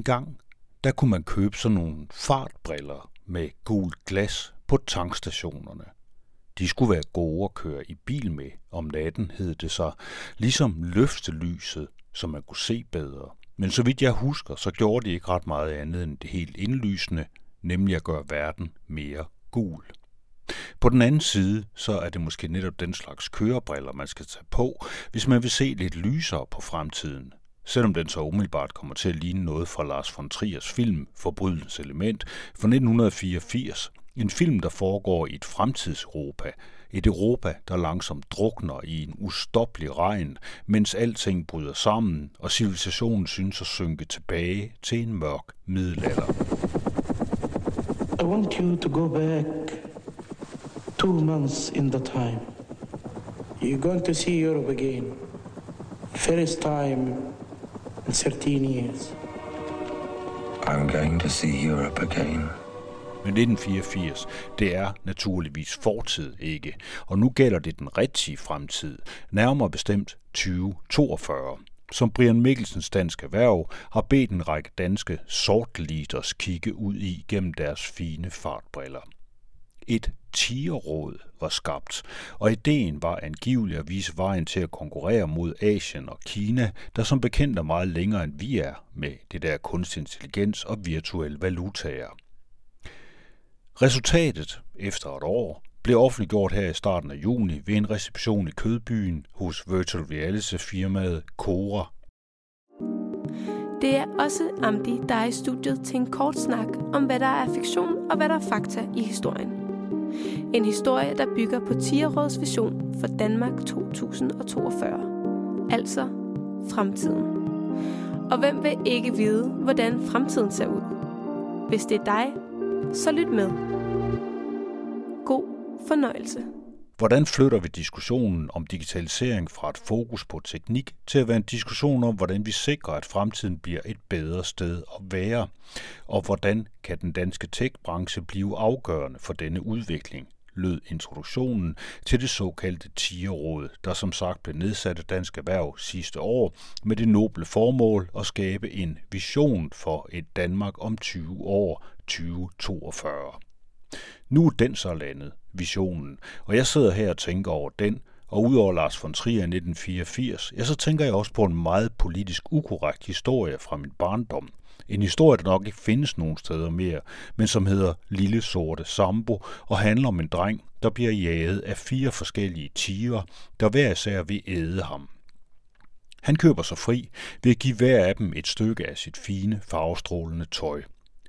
Engang, der kunne man købe sådan nogle fartbriller med gult glas på tankstationerne. De skulle være gode at køre i bil med om natten, hed det så, ligesom løftelyset, så man kunne se bedre. Men så vidt jeg husker, så gjorde de ikke ret meget andet end det helt indlysende, nemlig at gøre verden mere gul. På den anden side, så er det måske netop den slags kørebriller, man skal tage på, hvis man vil se lidt lysere på fremtiden. Selvom den så umiddelbart kommer til at ligne noget fra Lars von Triers film Forbrydelsens Element fra 1984, en film, der foregår i et fremtidseuropa. Et Europa, der langsomt drukner i en ustoppelig regn, mens alting bryder sammen, og civilisationen synes at synke tilbage til en mørk middelalder. I want you to go back two months in the time. You're going to see Europe again. First time in 13 years. I'm going to see Europe again. Men 1984, det er naturligvis fortid ikke, og nu gælder det den rigtige fremtid, nærmere bestemt 2042 som Brian Mikkelsens danske erhverv har bedt en række danske sortliters kigge ud i gennem deres fine fartbriller. Et tigerråd var skabt, og ideen var angiveligt at vise vejen til at konkurrere mod Asien og Kina, der som bekendt er meget længere end vi er med det der kunstig intelligens og virtuelle valutaer. Resultatet efter et år blev offentliggjort her i starten af juni ved en reception i Kødbyen hos virtual reality-firmaet Cora. Det er også Amdi, der er i studiet til en kort snak om, hvad der er fiktion og hvad der er fakta i historien. En historie, der bygger på Tierråds vision for Danmark 2042. Altså fremtiden. Og hvem vil ikke vide, hvordan fremtiden ser ud? Hvis det er dig, så lyt med. God fornøjelse. Hvordan flytter vi diskussionen om digitalisering fra et fokus på teknik til at være en diskussion om, hvordan vi sikrer, at fremtiden bliver et bedre sted at være? Og hvordan kan den danske tech-branche blive afgørende for denne udvikling? lød introduktionen til det såkaldte Tierråd, der som sagt blev nedsat af Dansk Erhverv sidste år med det noble formål at skabe en vision for et Danmark om 20 år 2042. Nu er den så landet, visionen, og jeg sidder her og tænker over den, og udover Lars von Trier i 1984, ja, så tænker jeg også på en meget politisk ukorrekt historie fra min barndom. En historie, der nok ikke findes nogen steder mere, men som hedder Lille Sorte Sambo, og handler om en dreng, der bliver jaget af fire forskellige tiger, der hver især vil æde ham. Han køber sig fri ved at give hver af dem et stykke af sit fine, farvestrålende tøj.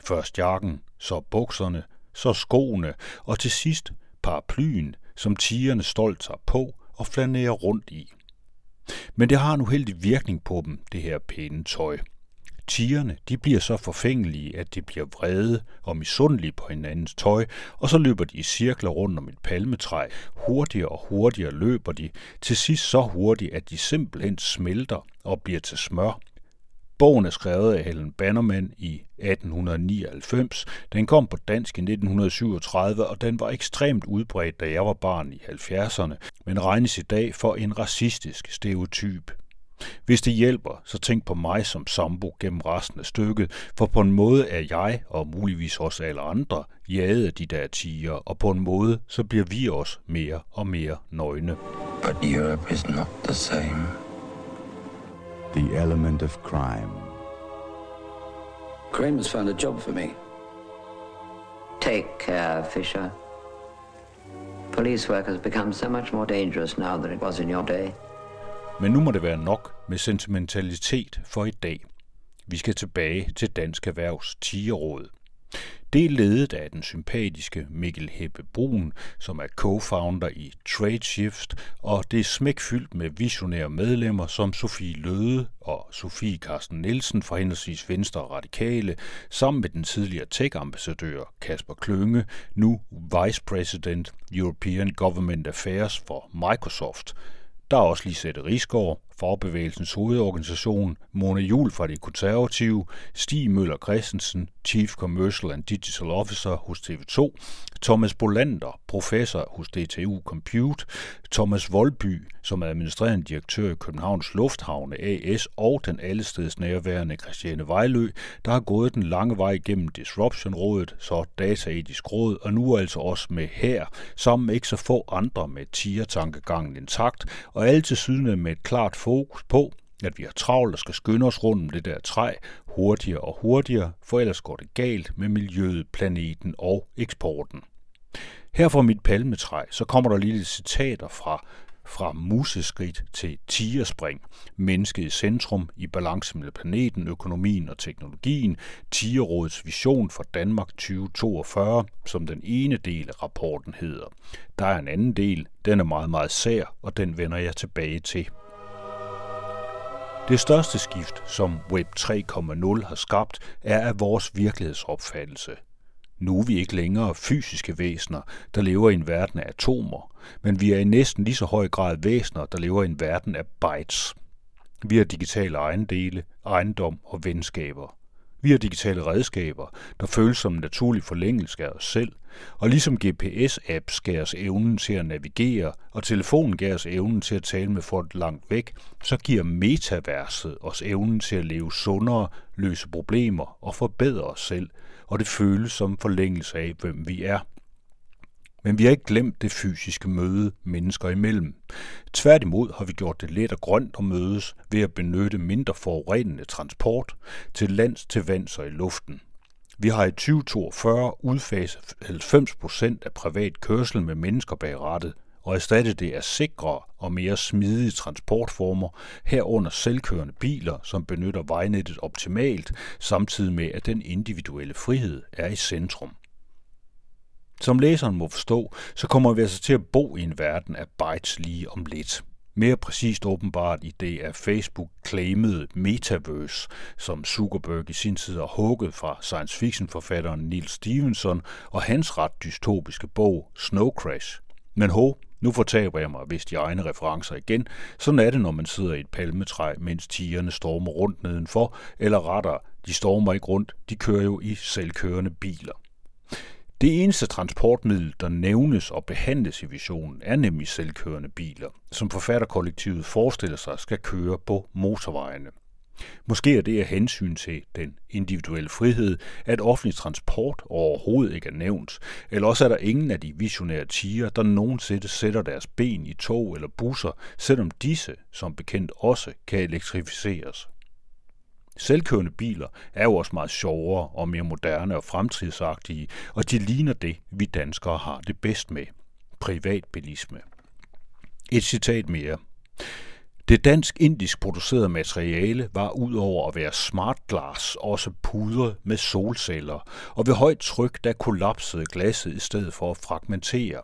Først jakken, så bukserne, så skoene, og til sidst paraplyen, som tigerne stolt sig på og flanerer rundt i. Men det har en uheldig virkning på dem, det her pæne tøj. Tigerne de bliver så forfængelige, at de bliver vrede og misundelige på hinandens tøj, og så løber de i cirkler rundt om et palmetræ. Hurtigere og hurtigere løber de, til sidst så hurtigt, at de simpelthen smelter og bliver til smør, Bogen er skrevet af Helen Bannerman i 1899. Den kom på dansk i 1937, og den var ekstremt udbredt, da jeg var barn i 70'erne, men regnes i dag for en racistisk stereotyp. Hvis det hjælper, så tænk på mig som sambo gennem resten af stykket, for på en måde er jeg, og muligvis også alle andre, jaget af de der tiger, og på en måde, så bliver vi også mere og mere nøgne. But Europe is not the same the element of crime. Crane has found a job for me. Take care, Fisher. Police work has become so much more dangerous now than it was in your day. Men nu må det være nok med sentimentalitet for i dag. Vi skal tilbage til Dansk Erhvervs 10 råd. Det er ledet af den sympatiske Mikkel Heppe Brun, som er co-founder i TradeShift, og det er smækfyldt med visionære medlemmer som Sofie Løde og Sofie Carsten Nielsen fra henholdsvis Venstre og Radikale, sammen med den tidligere tech-ambassadør Kasper Klønge, nu Vice President European Government Affairs for Microsoft. Der er også Lisette Risgaard Forbevægelsens hovedorganisation, Mona Jul fra de konservative, Stig Møller Christensen, Chief Commercial and Digital Officer hos TV2, Thomas Bolander, professor hos DTU Compute, Thomas Voldby, som er administrerende direktør i Københavns Lufthavne AS, og den allesteds nærværende Christiane Vejlø, der har gået den lange vej gennem Disruption-rådet, så Dataetisk Råd, og nu altså også med her, sammen med ikke så få andre med tigertankegangen intakt, og alle til sydende med et klart fokus på, at vi har travlt og skal skynde os rundt om det der træ hurtigere og hurtigere, for ellers går det galt med miljøet, planeten og eksporten. Her fra mit palmetræ, så kommer der lige lidt citater fra fra museskridt til tigerspring, mennesket i centrum i balance med planeten, økonomien og teknologien, Tigerrådets vision for Danmark 2042, som den ene del af rapporten hedder. Der er en anden del, den er meget, meget sær, og den vender jeg tilbage til. Det største skift, som Web 3.0 har skabt, er af vores virkelighedsopfattelse – nu er vi ikke længere fysiske væsener, der lever i en verden af atomer, men vi er i næsten lige så høj grad væsener, der lever i en verden af bytes. Vi har digitale ejendele, ejendom og venskaber. Vi har digitale redskaber, der føles som en naturlig forlængelse af os selv, og ligesom GPS-apps gav os evnen til at navigere, og telefonen gav os evnen til at tale med folk langt væk, så giver metaverset os evnen til at leve sundere, løse problemer og forbedre os selv, og det føles som forlængelse af, hvem vi er. Men vi har ikke glemt det fysiske møde mennesker imellem. Tværtimod har vi gjort det let og grønt at mødes ved at benytte mindre forurenende transport til lands, til vands og i luften. Vi har i 2042 udfaset 90 procent af privat kørsel med mennesker bag rattet, og erstattet det af sikre og mere smidige transportformer, herunder selvkørende biler, som benytter vejnettet optimalt, samtidig med at den individuelle frihed er i centrum. Som læseren må forstå, så kommer vi altså til at bo i en verden af bytes lige om lidt. Mere præcist åbenbart i det af Facebook claimede metaverse, som Zuckerberg i sin tid har hugget fra science fiction forfatteren Neil Stevenson og hans ret dystopiske bog Snow Crash. Men ho, nu fortaber jeg mig vist de egne referencer igen. Sådan er det, når man sidder i et palmetræ, mens tigerne stormer rundt nedenfor, eller retter, de stormer ikke rundt, de kører jo i selvkørende biler. Det eneste transportmiddel, der nævnes og behandles i visionen, er nemlig selvkørende biler, som forfatterkollektivet forestiller sig skal køre på motorvejene. Måske er det af hensyn til den individuelle frihed, at offentlig transport overhovedet ikke er nævnt, eller også er der ingen af de visionære tiger, der nogensinde sætter deres ben i tog eller busser, selvom disse, som bekendt også, kan elektrificeres. Selvkørende biler er jo også meget sjovere og mere moderne og fremtidsagtige, og de ligner det, vi danskere har det bedst med. Privatbilisme. Et citat mere. Det dansk-indisk producerede materiale var udover at være smart glass også pudret med solceller, og ved højt tryk der kollapsede glasset i stedet for at fragmentere.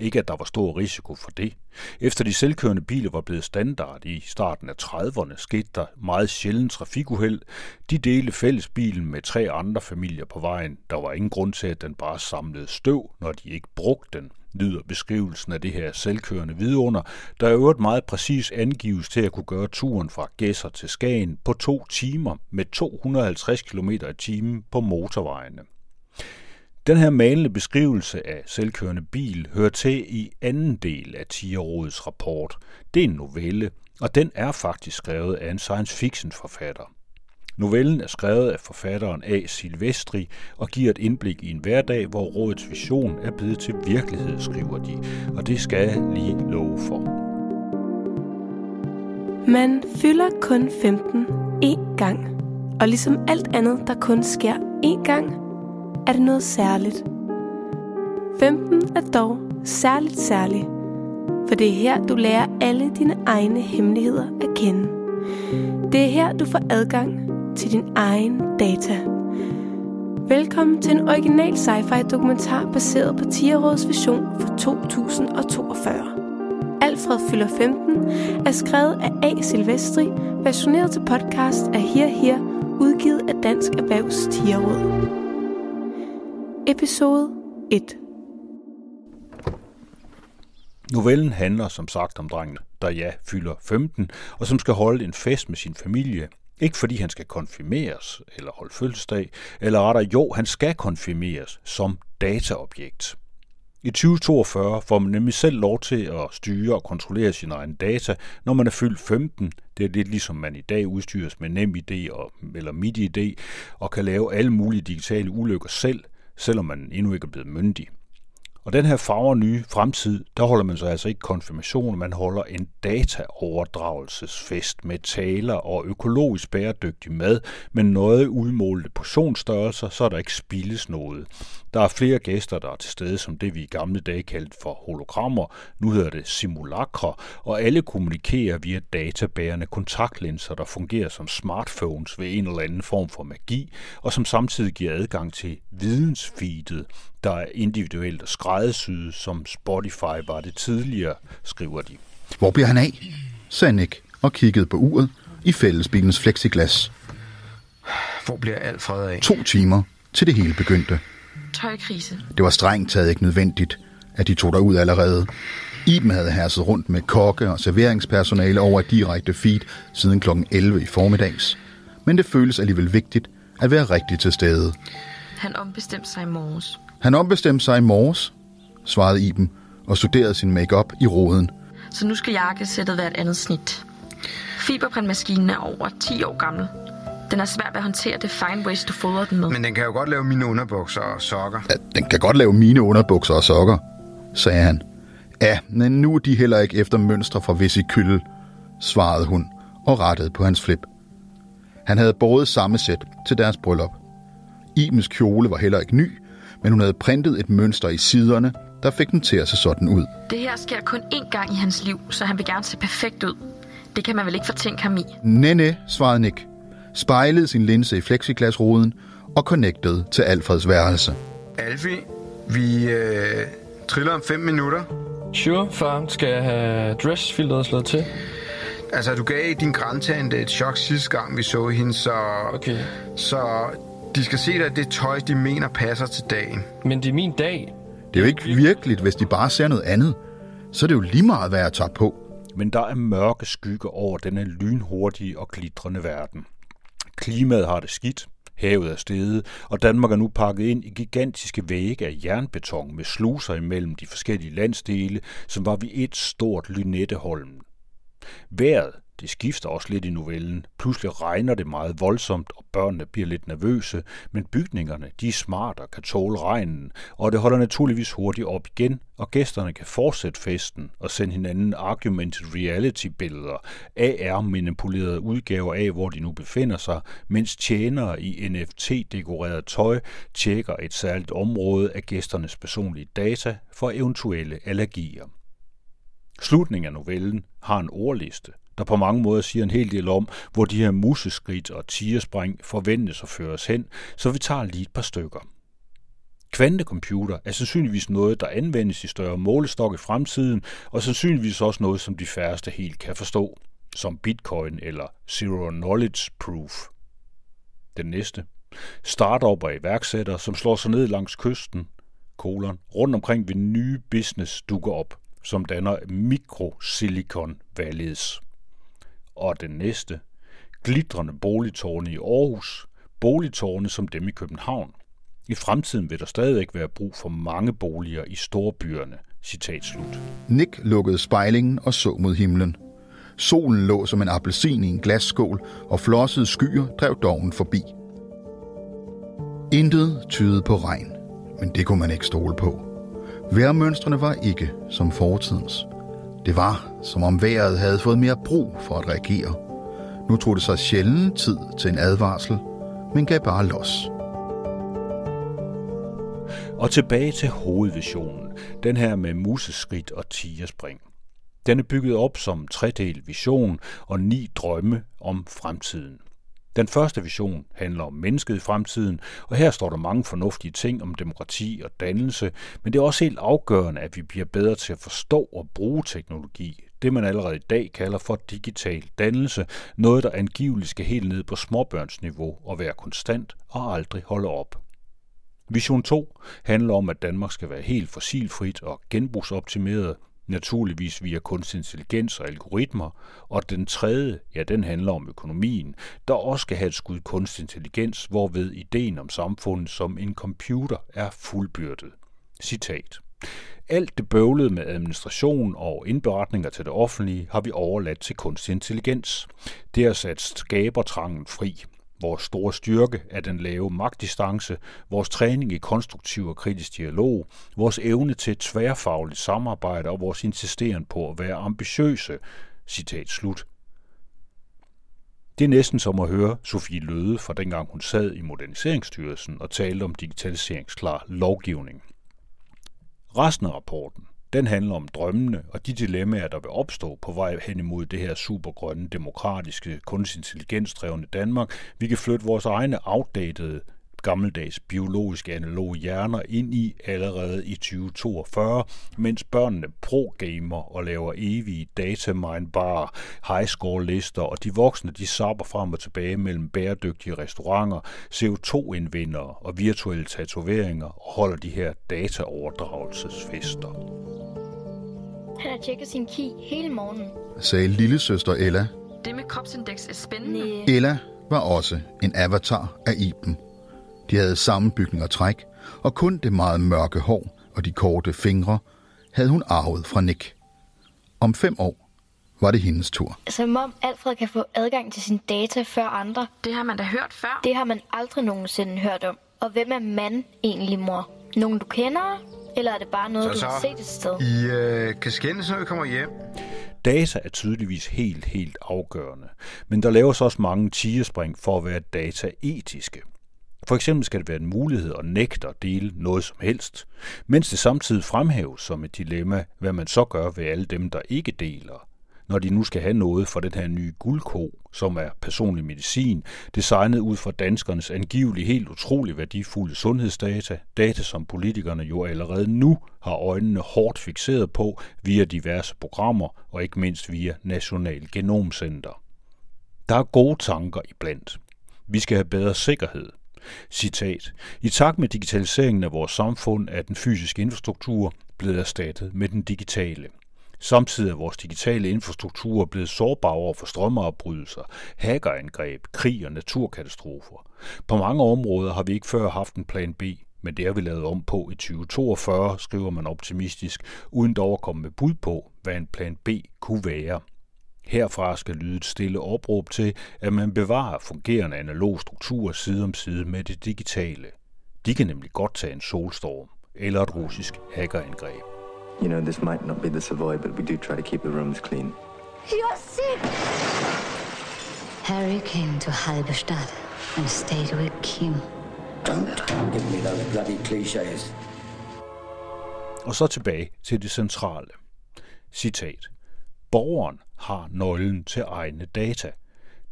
Ikke at der var stor risiko for det. Efter de selvkørende biler var blevet standard i starten af 30'erne, skete der meget sjældent trafikuheld. De delte fællesbilen med tre andre familier på vejen. Der var ingen grund til, at den bare samlede støv, når de ikke brugte den lyder beskrivelsen af det her selvkørende vidunder, der i øvrigt meget præcis angives til at kunne gøre turen fra Gæsser til Skagen på to timer med 250 km i timen på motorvejene. Den her malende beskrivelse af selvkørende bil hører til i anden del af Tierrådets rapport. Det er en novelle, og den er faktisk skrevet af en science fiction forfatter. Novellen er skrevet af forfatteren A. Silvestri og giver et indblik i en hverdag, hvor rådets vision er blevet til virkelighed, skriver de, og det skal jeg lige love for. Man fylder kun 15 én gang, og ligesom alt andet, der kun sker én gang, er det noget særligt. 15 er dog særligt særligt, for det er her, du lærer alle dine egne hemmeligheder at kende. Det er her, du får adgang til din egen data. Velkommen til en original sci-fi dokumentar baseret på Tierråds vision for 2042. Alfred fylder 15 er skrevet af A. Silvestri, versioneret til podcast af Her Her, udgivet af Dansk Erhvervs Tierråd. Episode 1 Novellen handler som sagt om drengen der ja fylder 15, og som skal holde en fest med sin familie. Ikke fordi han skal konfirmeres eller holde fødselsdag, eller rettere jo, han skal konfirmeres som dataobjekt. I 2042 får man nemlig selv lov til at styre og kontrollere sine egne data, når man er fyldt 15. Det er lidt ligesom man i dag udstyres med NemID og, eller MitID og kan lave alle mulige digitale ulykker selv, selvom man endnu ikke er blevet myndig. Og den her farver nye fremtid, der holder man så altså ikke konfirmation, man holder en dataoverdragelsesfest med taler og økologisk bæredygtig mad, men noget udmålte portionsstørrelser, så der ikke spildes noget. Der er flere gæster, der er til stede, som det vi i gamle dage kaldte for hologrammer. Nu hedder det simulakre, og alle kommunikerer via databærende kontaktlinser, der fungerer som smartphones ved en eller anden form for magi, og som samtidig giver adgang til vidensfeedet, der er individuelt og skræddersyet, som Spotify var det tidligere, skriver de. Hvor bliver han af? sagde Nick og kiggede på uret i fællesbilens flexiglas. Hvor bliver Alfred af? To timer til det hele begyndte. Tøjkrise. Det var strengt taget ikke nødvendigt, at de tog derud allerede. Iben havde herset rundt med kokke og serveringspersonale over et direkte feed siden kl. 11 i formiddags. Men det føles alligevel vigtigt at være rigtig til stede. Han ombestemte sig i morges. Han ombestemte sig i morges, svarede Iben og studerede sin makeup i roden. Så nu skal jakkesættet være et andet snit. Fiberprintmaskinen er over 10 år gammel. Den er svær ved at håndtere det fine waste, du fodrer den med. Men den kan jo godt lave mine underbukser og sokker. Ja, den kan godt lave mine underbukser og sokker, sagde han. Ja, men nu er de heller ikke efter mønstre fra Vesicyle, svarede hun og rettede på hans flip. Han havde båret samme sæt til deres bryllup. Ibens kjole var heller ikke ny, men hun havde printet et mønster i siderne, der fik den til at se sådan ud. Det her sker kun én gang i hans liv, så han vil gerne se perfekt ud. Det kan man vel ikke fortænke ham i. Næ, næ, svarede Nick, spejlede sin linse i plexiglasruden og connectede til Alfreds værelse. Alfie, vi øh, triller om fem minutter. Sure, far. Skal jeg have dressfilteret slået til? Altså, du gav din grantante et chok sidste gang, vi så hende, så... Okay. Så de skal se dig det tøj, de mener passer til dagen. Men det er min dag. Det er jo ikke virkeligt, hvis de bare ser noget andet. Så er det jo lige meget, hvad jeg tager på. Men der er mørke skygge over denne lynhurtige og glitrende verden. Klimaet har det skidt, havet er steget, og Danmark er nu pakket ind i gigantiske vægge af jernbeton med sluser imellem de forskellige landsdele, som var vi et stort Lynetteholm. Været det skifter også lidt i novellen. Pludselig regner det meget voldsomt, og børnene bliver lidt nervøse, men bygningerne de er smarte og kan tåle regnen, og det holder naturligvis hurtigt op igen, og gæsterne kan fortsætte festen og sende hinanden argumented reality-billeder, AR-manipulerede udgaver af, hvor de nu befinder sig, mens tjenere i NFT-dekoreret tøj tjekker et særligt område af gæsternes personlige data for eventuelle allergier. Slutningen af novellen har en ordliste, der på mange måder siger en hel del om, hvor de her museskridt og tigerspring forventes at føres hen, så vi tager lige et par stykker. Kvantecomputer er sandsynligvis noget, der anvendes i større målestok i fremtiden, og sandsynligvis også noget, som de færreste helt kan forstå, som bitcoin eller zero knowledge proof. Den næste. Startup og iværksættere, som slår sig ned langs kysten, kolon, rundt omkring ved nye business dukker op, som danner Mikrosilicon Valleys og den næste. Glitrende boligtårne i Aarhus, boligtårne som dem i København. I fremtiden vil der stadig være brug for mange boliger i storbyerne. Citat slut. Nick lukkede spejlingen og så mod himlen. Solen lå som en appelsin i en glasskål, og flossede skyer drev doven forbi. Intet tydede på regn, men det kunne man ikke stole på. Vejrmønstrene var ikke som fortidens. Det var, som om vejret havde fået mere brug for at reagere. Nu tog det sig sjældent tid til en advarsel, men gav bare los. Og tilbage til hovedvisionen, den her med museskridt og tigerspring. Den er bygget op som tredel vision og ni drømme om fremtiden. Den første vision handler om mennesket i fremtiden, og her står der mange fornuftige ting om demokrati og dannelse, men det er også helt afgørende, at vi bliver bedre til at forstå og bruge teknologi. Det man allerede i dag kalder for digital dannelse, noget der angiveligt skal helt ned på småbørnsniveau og være konstant og aldrig holde op. Vision 2 handler om, at Danmark skal være helt fossilfrit og genbrugsoptimeret, naturligvis via kunstig intelligens og algoritmer, og den tredje, ja, den handler om økonomien, der også skal have et skud kunstig intelligens, hvorved ideen om samfundet som en computer er fuldbyrdet. Citat. Alt det bøvlede med administration og indberetninger til det offentlige har vi overladt til kunstig intelligens. Det har sat skabertrangen fri. Vores store styrke er den lave magtdistance, vores træning i konstruktiv og kritisk dialog, vores evne til tværfagligt samarbejde og vores insisteren på at være ambitiøse. Citat slut. Det er næsten som at høre Sofie Løde fra dengang hun sad i Moderniseringsstyrelsen og talte om digitaliseringsklar lovgivning. Resten af rapporten, den handler om drømmene og de dilemmaer, der vil opstå på vej hen imod det her supergrønne, demokratiske, kunstig intelligensdrevne Danmark. Vi kan flytte vores egne outdated gammeldags biologiske analoge hjerner ind i allerede i 2042, mens børnene pro-gamer og laver evige dataminebare highscore-lister, og de voksne de sapper frem og tilbage mellem bæredygtige restauranter, CO2-indvindere og virtuelle tatoveringer og holder de her dataoverdragelsesfester. Han har tjekket sin key hele morgenen. Sagde lillesøster Ella. Det med kropsindeks er spændende. Ella var også en avatar af Iben. De havde samme bygning og træk, og kun det meget mørke hår og de korte fingre havde hun arvet fra Nick. Om fem år var det hendes tur. Som om Alfred kan få adgang til sine data før andre. Det har man da hørt før. Det har man aldrig nogensinde hørt om. Og hvem er mand egentlig, mor? Nogen du kender? Eller er det bare noget, Så, du har så. set et sted? I øh, kan skændes, når vi kommer hjem. Data er tydeligvis helt, helt afgørende, men der laves også mange tigerspring for at være dataetiske. For eksempel skal det være en mulighed at nægte at dele noget som helst, mens det samtidig fremhæves som et dilemma, hvad man så gør ved alle dem, der ikke deler, når de nu skal have noget for den her nye guldko, som er personlig medicin, designet ud fra danskernes angiveligt helt utrolig værdifulde sundhedsdata, data som politikerne jo allerede nu har øjnene hårdt fixeret på via diverse programmer og ikke mindst via National Genomcenter. Der er gode tanker iblandt. Vi skal have bedre sikkerhed. Citat. I takt med digitaliseringen af vores samfund er den fysiske infrastruktur blevet erstattet med den digitale. Samtidig er vores digitale infrastruktur blevet sårbar over for strømmeopbrydelser, hackerangreb, krig og naturkatastrofer. På mange områder har vi ikke før haft en plan B, men det har vi lavet om på i 2042, skriver man optimistisk, uden dog at komme med bud på, hvad en plan B kunne være. Herfra skal lyde et stille opråb til, at man bevarer fungerende analog strukturer side om side med det digitale. De kan nemlig godt tage en solstorm eller et russisk hackerangreb. You know, this might not be the Savoy, but we do try to keep the rooms clean. You're sick! Harry came to Halberstadt and stayed with Kim. Don't give me those bloody cliches. Og så tilbage til det centrale. Citat. Borgeren har nøglen til egne data.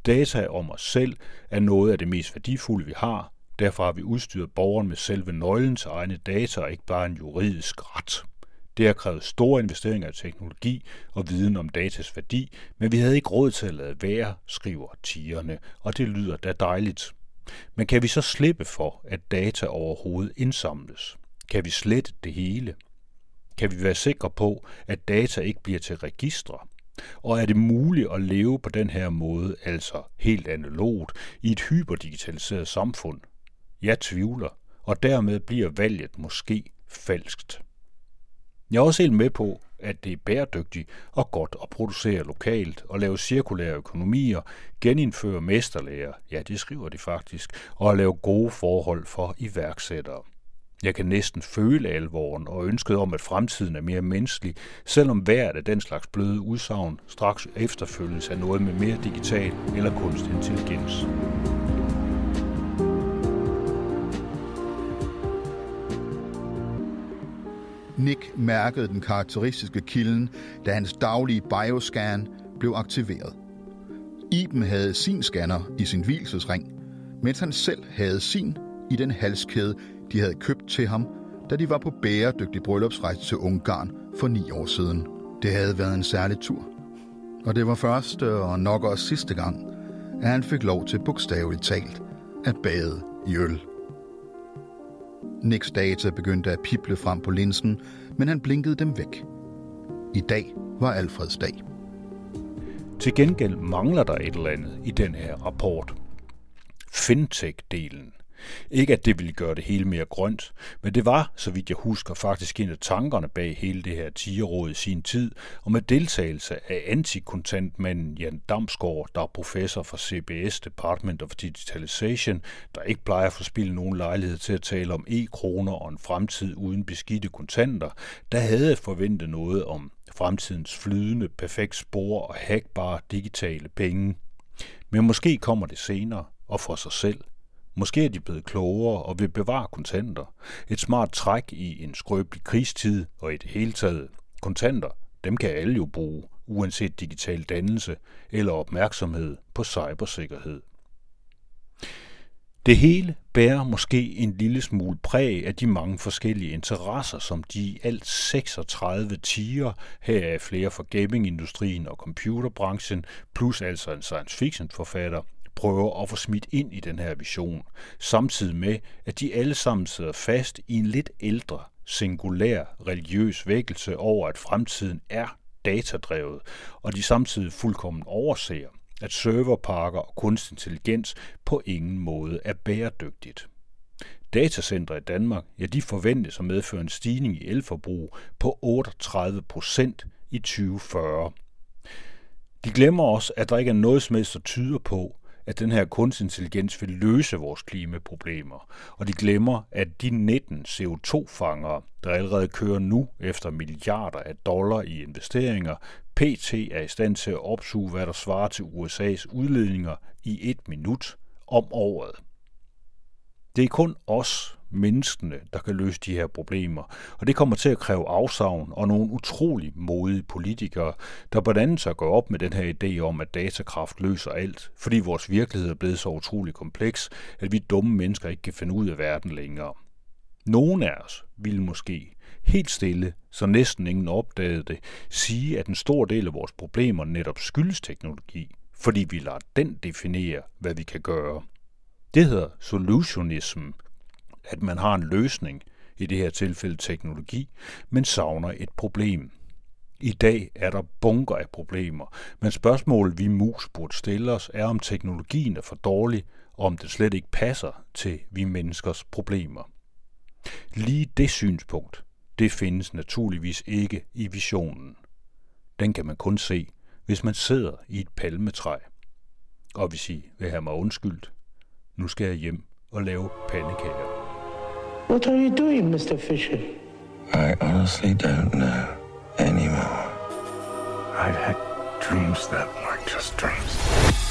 Data om os selv er noget af det mest værdifulde, vi har. Derfor har vi udstyret borgeren med selve nøglen til egne data og ikke bare en juridisk ret. Det har krævet store investeringer i teknologi og viden om datas værdi, men vi havde ikke råd til at lade være, skriver tigerne, og det lyder da dejligt. Men kan vi så slippe for, at data overhovedet indsamles? Kan vi slette det hele? Kan vi være sikre på, at data ikke bliver til registre? Og er det muligt at leve på den her måde, altså helt analogt, i et hyperdigitaliseret samfund? Jeg tvivler, og dermed bliver valget måske falskt. Jeg er også helt med på, at det er bæredygtigt og godt at producere lokalt og lave cirkulære økonomier, genindføre mesterlærer, ja det skriver de faktisk, og at lave gode forhold for iværksættere. Jeg kan næsten føle alvoren og ønsket om, at fremtiden er mere menneskelig, selvom hvert af den slags bløde udsagn straks efterfølges af noget med mere digital eller kunstig intelligens. Nick mærkede den karakteristiske kilden, da hans daglige bioscan blev aktiveret. Iben havde sin scanner i sin hvilesesring, mens han selv havde sin i den halskæde, de havde købt til ham, da de var på bæredygtig bryllupsrejse til Ungarn for ni år siden. Det havde været en særlig tur. Og det var første og nok også sidste gang, at han fik lov til bogstaveligt talt at bade i øl. Nicks data begyndte at pible frem på linsen, men han blinkede dem væk. I dag var Alfreds dag. Til gengæld mangler der et eller andet i den her rapport. Fintech-delen. Ikke at det ville gøre det hele mere grønt, men det var, så vidt jeg husker, faktisk en af tankerne bag hele det her tigerråd i sin tid, og med deltagelse af antikontantmanden Jan Damsgaard, der er professor for CBS Department of Digitalization, der ikke plejer at forspille nogen lejlighed til at tale om e-kroner og en fremtid uden beskidte kontanter, der havde jeg forventet noget om fremtidens flydende, perfekt spor og hackbare digitale penge. Men måske kommer det senere, og for sig selv – Måske er de blevet klogere og vil bevare kontanter. Et smart træk i en skrøbelig krigstid og i det hele taget. Kontanter, dem kan alle jo bruge, uanset digital dannelse eller opmærksomhed på cybersikkerhed. Det hele bærer måske en lille smule præg af de mange forskellige interesser, som de alt 36 tiger, her er flere fra gamingindustrien og computerbranchen, plus altså en science fiction forfatter, prøver at få smidt ind i den her vision, samtidig med, at de alle sammen sidder fast i en lidt ældre, singulær religiøs vækkelse over, at fremtiden er datadrevet, og de samtidig fuldkommen overser, at serverparker og kunstig intelligens på ingen måde er bæredygtigt. Datacenter i Danmark, ja, de forventes at medføre en stigning i elforbrug på 38 procent i 2040. De glemmer også, at der ikke er noget som helst, der tyder på, at den her kunstig intelligens vil løse vores klimaproblemer. Og de glemmer, at de 19 CO2-fangere, der allerede kører nu efter milliarder af dollar i investeringer, PT er i stand til at opsuge, hvad der svarer til USA's udledninger i et minut om året. Det er kun os, menneskene, der kan løse de her problemer. Og det kommer til at kræve afsavn og nogle utrolig modige politikere, der blandt andet så går op med den her idé om, at datakraft løser alt, fordi vores virkelighed er blevet så utrolig kompleks, at vi dumme mennesker ikke kan finde ud af verden længere. Nogle af os ville måske helt stille, så næsten ingen opdagede det, sige, at en stor del af vores problemer netop skyldes teknologi, fordi vi lader den definere, hvad vi kan gøre. Det hedder solutionism, at man har en løsning, i det her tilfælde teknologi, men savner et problem. I dag er der bunker af problemer, men spørgsmålet vi mus burde stille os er, om teknologien er for dårlig, og om det slet ikke passer til vi menneskers problemer. Lige det synspunkt, det findes naturligvis ikke i visionen. Den kan man kun se, hvis man sidder i et palmetræ. Og hvis I vil have mig undskyldt, nu skal jeg hjem og lave pandekager. What are you doing, Mr. Fisher? I honestly don't know anymore. I've had dreams that weren't just dreams.